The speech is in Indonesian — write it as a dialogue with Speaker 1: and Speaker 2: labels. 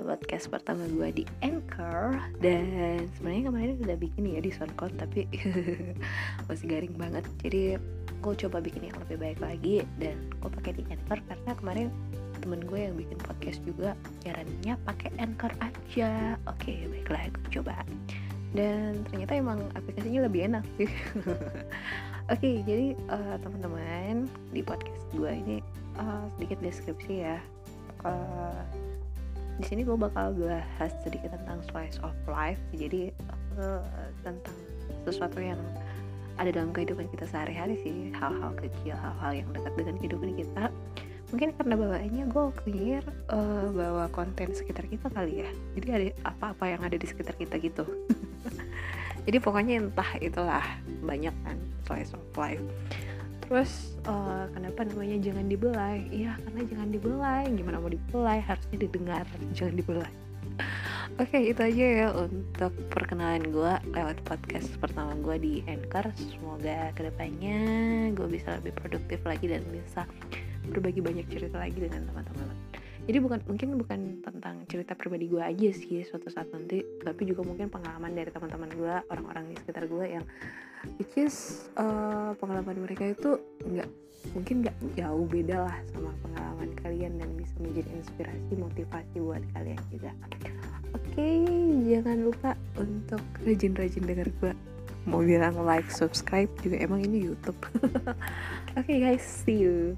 Speaker 1: podcast pertama gue di Anchor. Dan sebenarnya kemarin udah bikin ya di SoundCloud Tapi masih garing banget. Jadi gue coba bikin yang lebih baik lagi Dan gue pakai di Anchor karena kemarin temen gue yang bikin podcast juga Caranya pakai Anchor aja. Oke baiklah gue coba. Dan ternyata emang aplikasinya lebih enak sih. Oke jadi uh, teman-teman di podcast gue ini uh, sedikit deskripsi ya di sini gue bakal bahas sedikit tentang slice of life. Jadi uh, tentang sesuatu yang ada dalam kehidupan kita sehari-hari sih. Hal-hal kecil hal-hal yang dekat dengan kehidupan kita. Mungkin karena bawaannya gue pikir uh, bawa konten sekitar kita kali ya. Jadi ada apa-apa yang ada di sekitar kita gitu. Jadi pokoknya entah itulah banyak kan slice of life terus uh, kenapa namanya jangan dibelai? Iya karena jangan dibelai. Gimana mau dibelai? Harusnya didengar jangan dibelai. Oke okay, itu aja ya untuk perkenalan gue lewat podcast pertama gue di Anchor. Semoga ke depannya gue bisa lebih produktif lagi dan bisa berbagi banyak cerita lagi dengan teman-teman jadi bukan mungkin bukan tentang cerita pribadi gue aja sih suatu saat nanti tapi juga mungkin pengalaman dari teman-teman gue orang-orang di sekitar gue yang which is uh, pengalaman mereka itu nggak mungkin nggak jauh beda lah sama pengalaman kalian dan bisa menjadi inspirasi motivasi buat kalian juga. Oke okay, jangan lupa untuk rajin-rajin dengar gue mau bilang like subscribe juga emang ini YouTube. Oke okay, guys see you